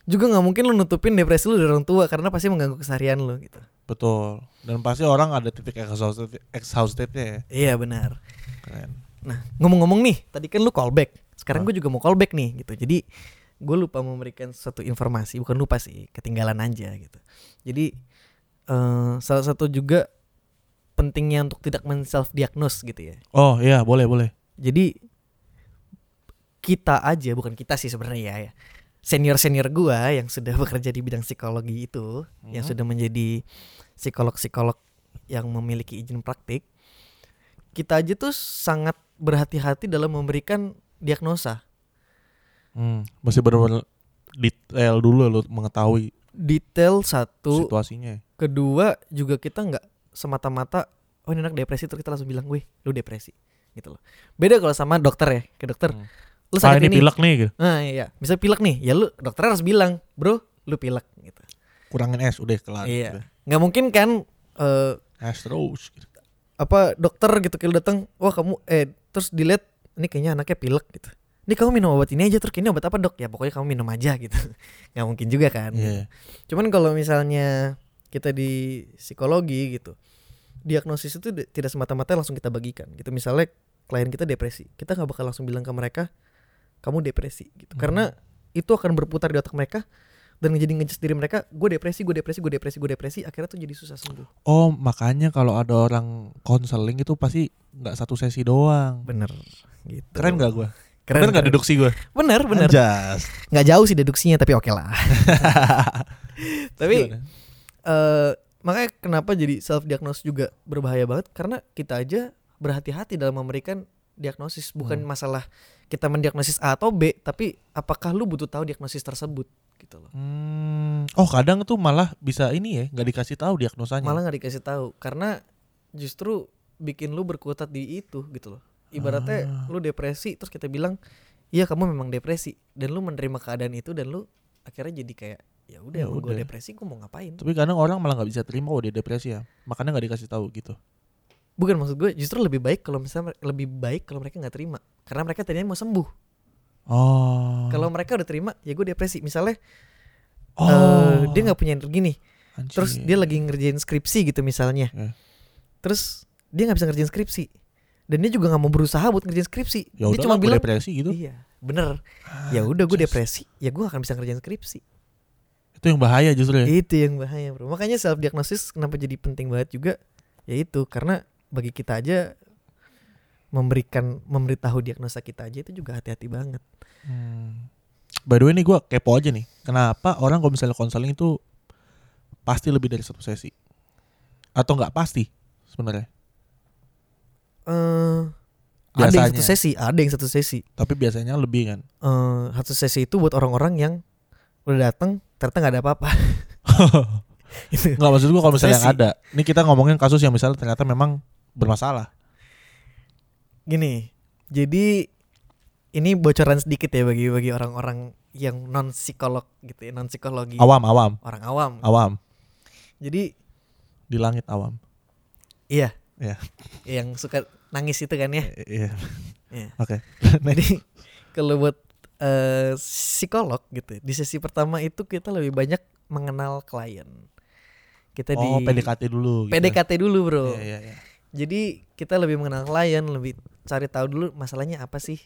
juga nggak mungkin lu nutupin depresi lu dari orang tua karena pasti mengganggu keseharian lu gitu Betul. Dan pasti orang ada titik exhausted exhaustednya ya. iya benar Keren. nah ngomong-ngomong nih tadi kan lu callback sekarang Ah. gue juga mau callback nih gitu jadi gue lupa memberikan suatu informasi bukan lupa sih ketinggalan aja gitu jadi eh, salah satu juga pentingnya untuk tidak men self diagnose gitu ya Oh iya boleh boleh. Jadi kita aja bukan kita sih sebenarnya ya. Senior-senior gua yang sudah bekerja di bidang psikologi itu, yang Mhm. sudah menjadi psikolog-psikolog yang memiliki izin praktik, kita aja tuh sangat berhati-hati dalam memberikan diagnosa. Hmm, masih benar-benar detail dulu lo mengetahui Detail satu, situasinya. kedua juga kita nggak semata-mata oh ini anak depresi terus kita langsung bilang, "Wih, lu depresi." gitu loh. Beda kalau sama dokter ya, ke dokter. Hmm. Lu Ah sakit ini ini. pilek nih gitu. Nah iya, bisa pilek nih, ya lu dokter harus bilang, bro, lu pilek gitu. Kurangin es udah kelar. Iya. Udah. Nggak mungkin kan eh Es terus. Gitu. apa dokter gitu kalau datang, wah kamu eh terus dilihat ini kayaknya anaknya pilek gitu. Ini kamu minum obat ini aja terus ini obat apa dok? Ya pokoknya kamu minum aja gitu. Nggak mungkin juga kan. Iya. Cuman kalau misalnya kita di psikologi gitu, diagnosis itu tidak semata-mata langsung kita bagikan gitu. Misalnya klien kita depresi, kita nggak bakal langsung bilang ke mereka kamu depresi gitu. Hmm. Karena itu akan berputar di otak mereka dan jadi ngejudge diri mereka, gue depresi, gue depresi, gue depresi, gue depresi, akhirnya tuh jadi susah sembuh. Oh makanya kalau ada orang konseling itu pasti nggak satu sesi doang. Bener gitu. Keren gak gue? Keren, gak keren. deduksi gue? Bener, bener. Nggak jauh sih deduksinya tapi oke lah. tapi Gimana? eh makanya kenapa jadi self diagnosis juga berbahaya banget karena kita aja berhati-hati dalam memberikan diagnosis bukan Hmm. masalah kita mendiagnosis A atau B tapi apakah lu butuh tahu diagnosis tersebut gitu loh Hmm, oh kadang tuh malah bisa ini ya nggak dikasih tahu diagnosanya. malah nggak dikasih tahu karena justru bikin lu berkutat di itu gitu loh ibaratnya Ah. lu depresi terus kita bilang iya kamu memang depresi dan lu menerima keadaan itu dan lu akhirnya jadi kayak ya udah Ya gue depresi gue mau ngapain Tapi kadang orang malah nggak bisa terima oh dia depresi ya. Makanya nggak dikasih tahu gitu. Bukan maksud gue justru lebih baik kalau misalnya lebih baik kalau mereka nggak terima karena mereka tadinya mau sembuh. Oh. Kalau mereka udah terima ya gue depresi. Misalnya oh. eh, dia nggak punya energi nih, Anjir. terus dia lagi ngerjain skripsi gitu misalnya, Eh. terus dia nggak bisa ngerjain skripsi dan dia juga nggak mau berusaha buat ngerjain skripsi. ya dia cuma bilang depresi gitu. iya bener. Ya udah gue depresi, ya gue akan bisa ngerjain skripsi. Itu yang bahaya justru ya. Itu yang bahaya bro. Makanya self diagnosis kenapa jadi penting banget juga, yaitu karena bagi kita aja memberikan memberitahu diagnosa kita aja itu juga hati-hati banget. Hmm. By the way nih gue kepo aja nih. Kenapa orang kalau misalnya konseling itu pasti lebih dari satu sesi? Atau nggak pasti sebenarnya? eh ada yang satu sesi, ada yang satu sesi. Tapi biasanya lebih kan. Eh satu sesi itu buat orang-orang yang udah datang ternyata nggak ada apa-apa. Nggak maksud gue kalau misalnya yang Sesi. ada. Ini kita ngomongin kasus yang misalnya ternyata memang bermasalah. Gini, jadi ini bocoran sedikit ya bagi bagi orang-orang yang non psikolog gitu ya, non psikologi. Awam, awam, Orang awam. awam. Jadi Di langit awam. iya. Iya. Yang suka nangis itu kan ya. Iya. Iya. Oke. Jadi kalau buat eh, psikolog gitu, di sesi pertama itu kita lebih banyak mengenal klien. Kita Oh, di PDKT dulu. gitu. PDKT dulu, Bro. Iya, iya, iya. Jadi kita lebih mengenal klien, lebih cari tahu dulu masalahnya apa sih.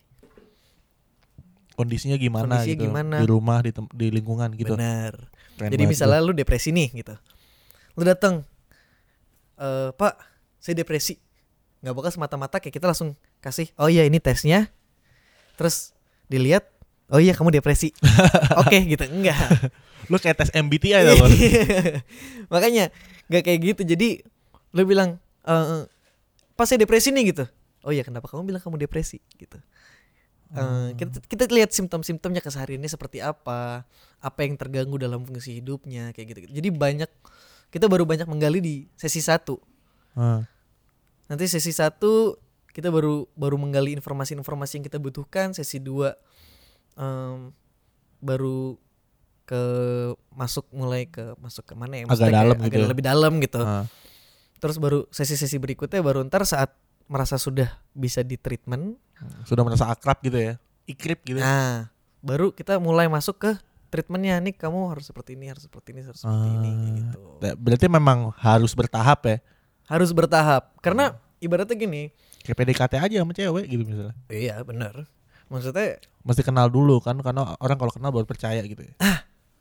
Kondisinya gimana Kondisinya gitu. gimana. Di rumah, di, di lingkungan gitu. Benar. Jadi misalnya lu depresi nih gitu. Lu datang eh Pak, saya depresi. nggak bakal semata-mata kayak kita langsung kasih, "Oh iya ini tesnya." Terus dilihat, "Oh iya kamu depresi." Oke gitu. Enggak. Lu kayak tes MBTI kan? Makanya nggak kayak gitu. Jadi lu bilang, eh "Pas saya depresi nih." gitu. "Oh iya, kenapa kamu bilang kamu depresi?" gitu. Eh, kita kita lihat simptom-simptomnya kesehariannya seperti apa, apa yang terganggu dalam fungsi hidupnya kayak gitu. Jadi banyak kita baru banyak menggali di sesi satu. Ah. Nanti sesi satu kita baru baru menggali informasi-informasi yang kita butuhkan. Sesi dua em, baru ke masuk mulai ke masuk ke mana ya? Agak dalam gitu ya. Agak lebih dalam gitu. Ah. Terus baru sesi-sesi berikutnya baru ntar saat merasa sudah bisa di treatment Sudah merasa akrab gitu ya. Ikrip gitu. Nah, baru kita mulai masuk ke treatmentnya nih kamu harus seperti ini harus seperti ini harus seperti ini Ah. gitu Ber- Berarti memang harus bertahap ya. harus bertahap karena ibaratnya gini Kayak PDKT aja sama cewek gitu misalnya. iya benar maksudnya Mesti kenal dulu kan karena orang kalau kenal baru percaya gitu ya.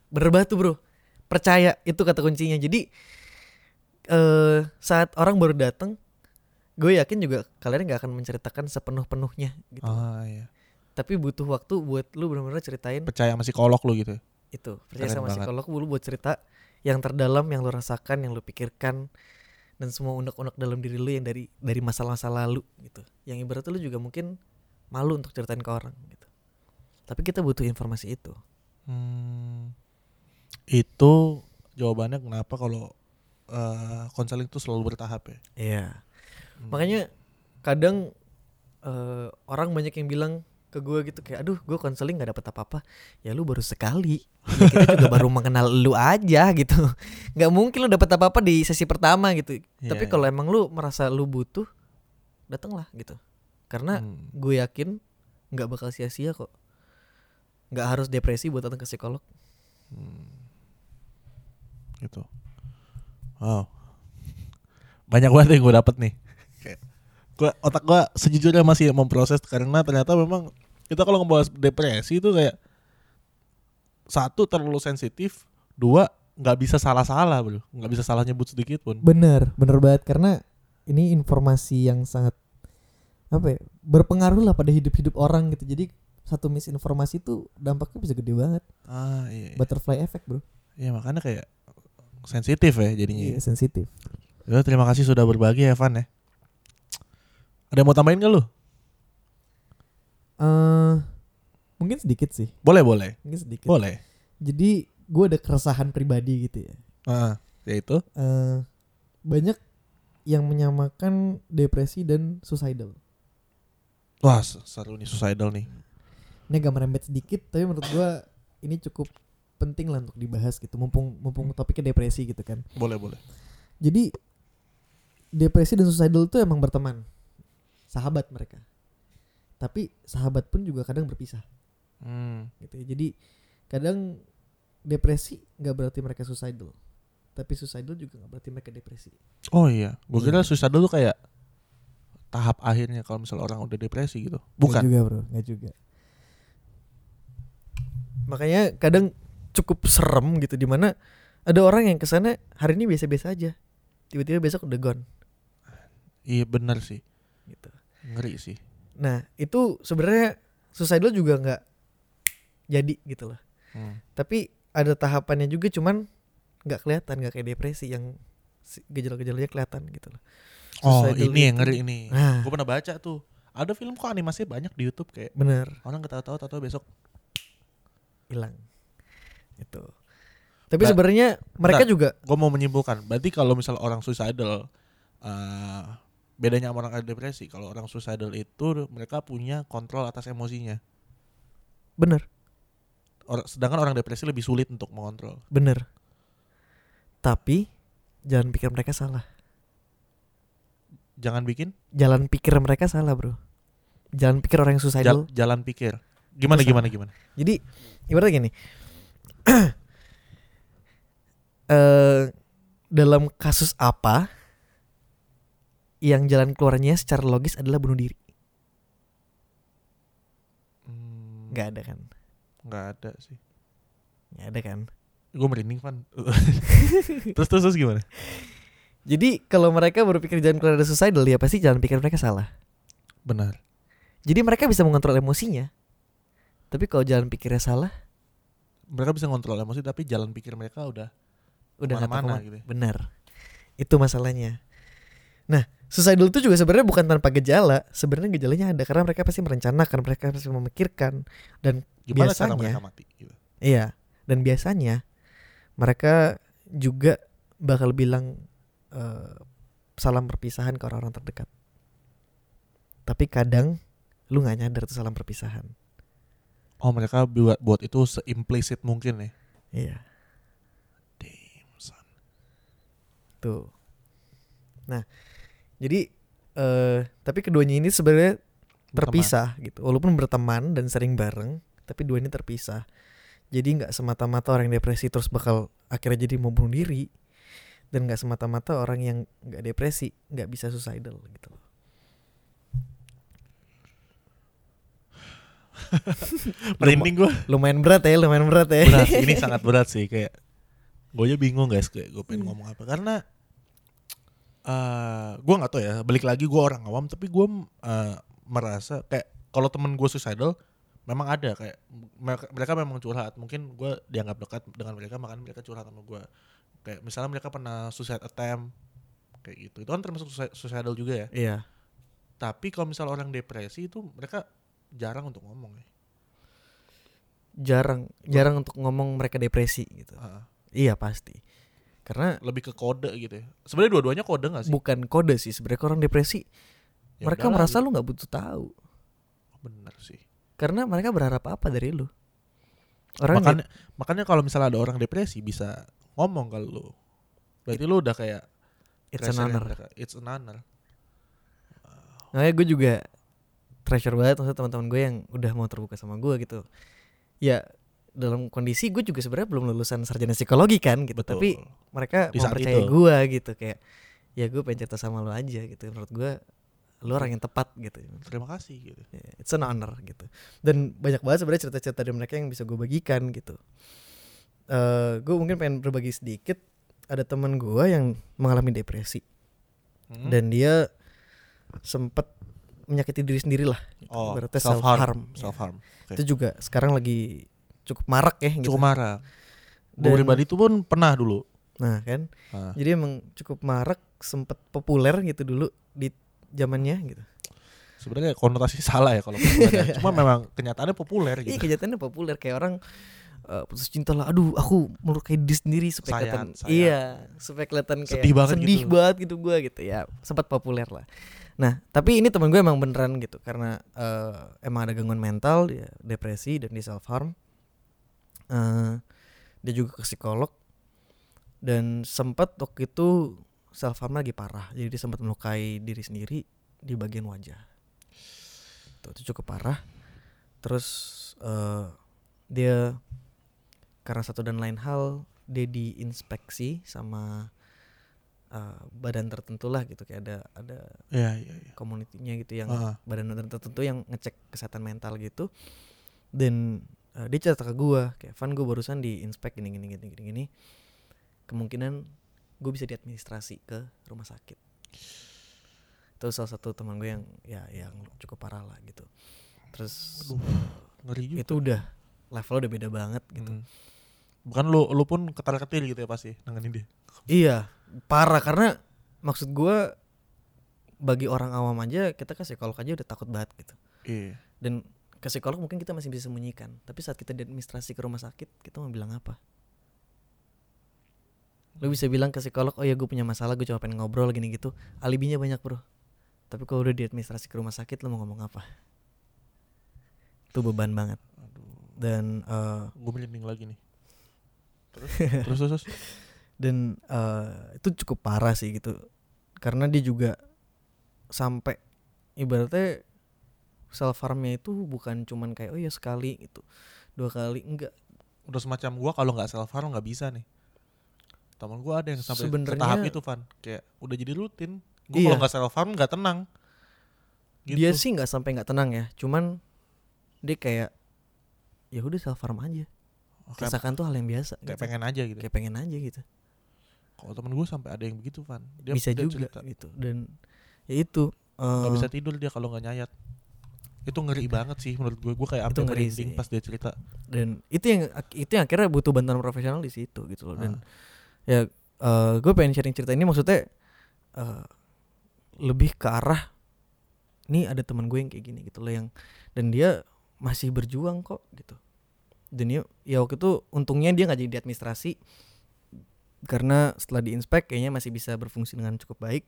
bener banget tuh bro percaya itu kata kuncinya jadi eh saat orang baru datang gue yakin juga kalian nggak akan menceritakan sepenuh penuhnya gitu Ah iya. tapi butuh waktu buat lu benar-benar ceritain Percaya sama psikolog lu gitu. itu percaya Keren sama banget. psikolog lu buat cerita yang terdalam yang lu rasakan yang lu pikirkan dan semua unek-unek dalam diri lu yang dari dari masa-masa lalu gitu yang ibaratnya lu juga mungkin malu untuk ceritain ke orang gitu tapi kita butuh informasi itu Hmm, itu jawabannya kenapa kalau eh, konseling itu selalu bertahap ya. iya Hmm. makanya kadang eh, orang banyak yang bilang ke gue gitu kayak aduh gue konseling nggak dapet apa-apa ya lu baru sekali Ya, kita juga baru mengenal lu aja gitu nggak mungkin lu dapet apa-apa di sesi pertama gitu Iya, tapi iya. kalau emang lu merasa lu butuh datanglah gitu karena Hmm. gue yakin nggak bakal sia-sia kok nggak harus depresi buat datang ke psikolog gitu. Wow. Banyak banget yang gue dapet nih. Kayak gua otak gue sejujurnya masih memproses karena ternyata memang kita kalau ngebahas depresi itu kayak satu terlalu sensitif, dua nggak bisa salah-salah bro, nggak bisa salah nyebut sedikit pun. bener bener banget karena ini informasi yang sangat apa ya berpengaruh lah pada hidup-hidup orang gitu jadi satu misinformasi itu dampaknya bisa gede banget Ah iya, iya. butterfly effect bro Iya, makanya kayak sensitif ya jadinya. iya sensitif Ya, terima kasih sudah berbagi Evan ya. Ada yang mau tambahin gak lu? eh mungkin sedikit sih Boleh boleh, mungkin sedikit boleh. jadi gue ada keresahan pribadi gitu ya Ah, yaitu eh banyak yang menyamakan depresi dan suicidal wah seru nih suicidal nih. ini agak merembet sedikit tapi menurut gua ini cukup penting lah untuk dibahas gitu mumpung mumpung topiknya depresi gitu kan Boleh boleh. jadi depresi dan suicidal itu emang berteman sahabat mereka tapi sahabat pun juga kadang berpisah Hmm. gitu ya. jadi kadang depresi nggak berarti mereka suicidal tapi suicidal juga nggak berarti mereka depresi Oh iya, gue kira Iya. suicidal tuh kayak tahap akhirnya kalau misal orang udah depresi gitu. Bukan. juga bro nggak juga makanya kadang cukup serem gitu di mana ada orang yang ke sana hari ini biasa-biasa aja tiba-tiba besok udah gone Iya benar sih, gitu ngeri sih. nah itu sebenarnya suicidal juga nggak jadi gitu loh Hmm. tapi ada tahapannya juga cuman nggak kelihatan nggak kayak depresi yang gejala-gejalanya kelihatan gitu loh Oh Suicidal ini yang ngeri ini. Nah. Gue pernah baca tuh. Ada film kok animasinya banyak di YouTube kayak bener orang ketawa-tawa tahu besok. hilang itu tapi Ba- sebenarnya mereka Bentar. juga Gue mau menyimpulkan. Berarti kalau misal orang suicidal, eh bedanya sama orang depresi. Kalau orang suicidal itu mereka punya kontrol atas emosinya. bener Or- sedangkan orang depresi lebih sulit untuk mengontrol. bener tapi jalan pikir mereka salah Jangan bikin jalan pikir mereka salah bro jalan pikir orang yang jal- suicidal jalan pikir. Gimana Itu gimana salah. gimana? jadi ibaratnya gini eh dalam kasus apa yang jalan keluarnya secara logis adalah bunuh diri Hmm, nggak ada kan nggak ada sih. nggak ada kan Gue merinding pan. terus terus terus gimana? jadi kalau mereka berpikir jalan keluar ada suicidal ya pasti jalan pikir mereka salah Benar. jadi mereka bisa mengontrol emosinya tapi kalau jalan pikirnya salah Mereka bisa ngontrol emosi tapi jalan pikir mereka udah udah nggak tahu. ke mana. gitu ya. benar. Itu masalahnya. Nah suicidal itu juga sebenarnya bukan tanpa gejala. Sebenarnya gejalanya ada karena mereka pasti merencanakan mereka pasti memikirkan. Dan gimana cara Biasanya- mereka mati gitu. iya. Dan biasanya mereka juga bakal bilang eh, salam perpisahan ke orang-orang terdekat. Tapi kadang lu nggak nyadar itu salam perpisahan Oh, mereka buat buat itu seimplisit mungkin ya. iya Damn, son. Tuh. Nah, jadi eh tapi keduanya ini sebenarnya terpisah gitu. Walaupun berteman dan sering bareng, tapi dua ini terpisah. jadi nggak semata-mata orang yang depresi terus bakal akhirnya jadi mau bunuh diri dan nggak semata-mata orang yang nggak depresi nggak bisa suicidal gitu loh Merinding gue. lumayan berat ya lumayan berat ya Berat. Ini sangat berat sih kayak. Gue aja bingung guys kayak gue pengen ngomong apa karena eh gue nggak tahu ya. Balik lagi gue orang awam tapi gue eh, merasa kayak kalau temen gue suicidal memang ada kayak mereka, mereka memang curhat mungkin gue dianggap dekat dengan mereka makanya mereka curhat sama gue kayak misalnya mereka pernah suicide attempt kayak gitu itu kan termasuk suicidal juga ya iya tapi kalau misalnya orang depresi itu mereka jarang untuk ngomong ya. Jarang jarang untuk ngomong mereka depresi gitu. Ah, iya pasti. Karena lebih ke kode gitu ya. Sebenarnya dua-duanya kode gak sih? Bukan kode sih sebenarnya orang depresi Ya mereka merasa gitu. lu nggak butuh tahu. Bener sih. Karena mereka berharap apa dari lu? Orang makanya makanya kalau misalnya ada orang depresi bisa ngomong kalau lu. Berarti lu udah kayak it's an honor it's an honor Makanya gue juga treasure banget maksudnya teman-teman gue yang udah mau terbuka sama gue gitu. Ya dalam kondisi gue juga sebenarnya belum lulusan sarjana psikologi kan gitu. betul Tapi mereka Di mau saat percaya itu. gue gitu kayak ya gue pengen cerita sama lo aja gitu. Menurut gue lo orang yang tepat gitu. terima kasih gitu Ya, It's an honor gitu. Dan banyak banget sebenarnya cerita-cerita dari mereka yang bisa gue bagikan gitu. eh gue mungkin pengen berbagi sedikit. Ada teman gue yang mengalami depresi Hmm? dan dia sempet menyakiti diri sendiri lah. gitu. oh Ibaratnya self harm ya. self harm Itu juga sekarang lagi cukup marak ya gitu. cukup marah gue Dan- pribadi itu pun pernah dulu Nah kan, Ah. jadi emang cukup marak, sempet populer gitu dulu di zamannya gitu. sebenarnya konotasi salah ya kalau populer. cuma memang kenyataannya populer Iya gitu kenyataannya populer kayak orang eh, putus cinta lah, aduh aku melukai diri sendiri supaya kelihatan, iya supaya kelihatan kayak Sedih banget sedih gitu. banget gitu gue gitu ya, sempat populer lah. Nah tapi ini teman gue emang beneran gitu karena eh, emang ada gangguan mental, dia depresi dan dia self harm. Eh, dia juga ke psikolog dan sempat waktu itu self harm lagi parah, jadi dia sempat melukai diri sendiri di bagian wajah. Tuh, itu cukup parah. Terus eh, dia karena satu dan lain hal dia diinspeksi sama eh, badan tertentu lah gitu kayak ada ada Iya iya iya. community-nya gitu yang Ah. badan badan tertentu yang ngecek kesehatan mental gitu. Dan eh, dia cerita ke gua kayak Van gue barusan diinspek gini gini gini gini gini. Kemungkinan gue bisa diadministrasi ke rumah sakit. Itu salah satu teman gue yang ya yang cukup parah lah gitu. Terus Aduh, ngeri juga. itu udah levelnya udah beda banget gitu. Hmm. bukan lu lu pun ketar ketir gitu ya pasti nanganin dia? Iya parah karena maksud gua bagi orang awam aja kita ke psikolog aja udah takut banget gitu. Iya. Dan ke psikolog mungkin kita masih bisa sembunyikan tapi saat kita diadministrasi ke rumah sakit kita mau bilang apa? Lu bisa bilang ke psikolog oh ya gue punya masalah gue cuma pengen ngobrol gini gitu. Alibinya banyak bro. Tapi kalau udah diadministrasi ke rumah sakit lu mau ngomong apa? Itu beban banget. Aduh. Dan eh, gue merinding lagi nih. Terus terus, terus. dan eh, itu cukup parah sih gitu. Karena dia juga sampai ibaratnya self harmnya itu bukan cuman kayak oh ya sekali gitu. Dua kali enggak. Udah semacam gua kalau nggak self harm nggak bisa nih. Teman gua ada yang sampai ke Sebenarnya- tahap itu Van. Kayak udah jadi rutin. Gua Iya. kalau nggak self harm nggak tenang. Gitu. dia sih nggak sampai nggak tenang ya. Cuman dia kayak ya udah self harm aja. Oh, kayak, rasakan tuh hal yang biasa kayak gitu. pengen aja gitu. Kayak pengen aja gitu kalau temen gue sampai ada yang begitu Van. Dia bisa dia juga cerita, gitu. Dan ya itu nggak eh, bisa tidur dia kalau nggak nyayat. Itu ngeri banget sih menurut gue gue kayak Itu sampai ngeri merinding sih. pas dia cerita. Dan itu yang itu yang akhirnya butuh bantuan profesional di situ gitu loh. Dan Ah. ya gue pengen sharing cerita ini maksudnya eh, lebih ke arah nih ada teman gue yang kayak gini gitu loh yang dan dia masih berjuang kok gitu. Dan ya, ya waktu itu untungnya dia nggak jadi di administrasi karena setelah diinspek kayaknya masih bisa berfungsi dengan cukup baik.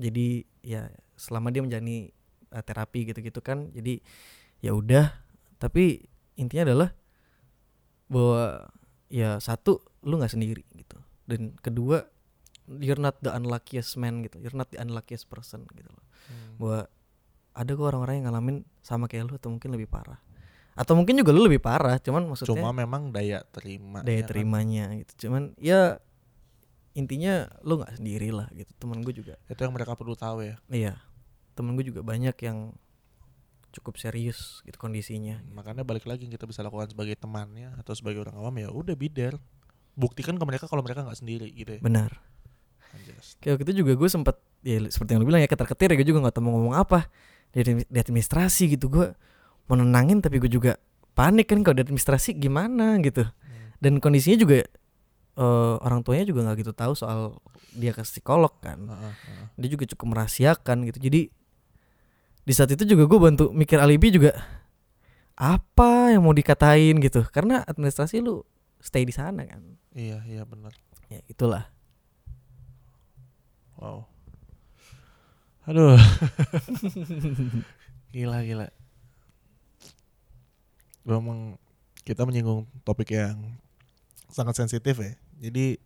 Jadi ya selama dia menjalani eh, terapi gitu-gitu kan jadi ya udah. Tapi intinya adalah bahwa ya satu lu nggak sendiri gitu. Dan kedua you're not the unluckiest man gitu. You're not the unluckiest person gitu loh. Bahwa ada kok orang-orang yang ngalamin sama kayak lu atau mungkin lebih parah. Atau mungkin juga lu lebih parah cuman maksudnya Cuma memang daya terima. daya terimanya gitu. Cuman ya intinya lu nggak sendiri lah gitu temen gue juga Itu yang mereka perlu tahu ya. iya temen gue juga banyak yang cukup serius gitu kondisinya Makanya balik lagi yang kita bisa lakukan sebagai temannya atau sebagai orang awam ya udah bider. Buktikan ke mereka kalau mereka nggak sendiri gitu ya. benar kayak waktu itu juga gue sempet ya seperti yang lu bilang ya ketar ketir ya gue juga nggak tahu mau ngomong apa di, admi- di administrasi gitu gue mau nenangin tapi gue juga panik kan kalau di administrasi gimana gitu Hmm. dan kondisinya juga eh, orang tuanya juga nggak gitu tahu soal dia ke psikolog kan Heeh, heeh. dia juga cukup merahasiakan gitu jadi di saat itu juga gue bantu mikir alibi juga apa yang mau dikatain gitu karena administrasi lu stay di sana kan Iya, iya benar. ya itulah Wow. Aduh. gila gila. Memang kita menyinggung topik yang sangat sensitif ya. Jadi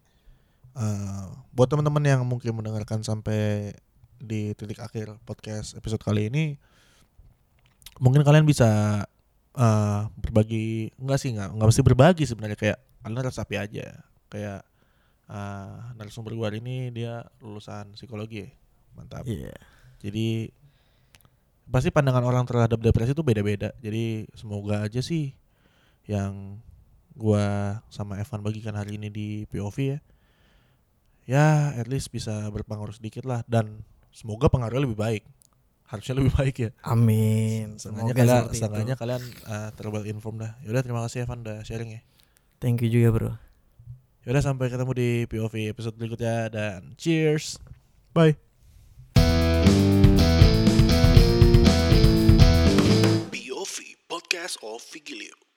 eh, buat teman-teman yang mungkin mendengarkan sampai di titik akhir podcast episode kali ini, mungkin kalian bisa eh, berbagi enggak sih enggak enggak mesti berbagi sebenarnya kayak kalian resapi aja kayak eh, narasumber gue hari ini dia lulusan psikologi ya. mantap iya jadi pasti pandangan orang terhadap depresi itu beda-beda. Jadi semoga aja sih yang gua sama Evan bagikan hari ini di POV ya. Ya, at least bisa berpengaruh sedikit lah dan semoga pengaruhnya lebih baik. Harusnya lebih baik ya. amin semoga kalian, seperti itu seenggaknya kalian uh, terwell informed dah. Yaudah terima kasih Evan udah sharing ya. thank you juga bro Yaudah sampai ketemu di POV episode berikutnya dan cheers. Bye. POV Podcast of Vigilio.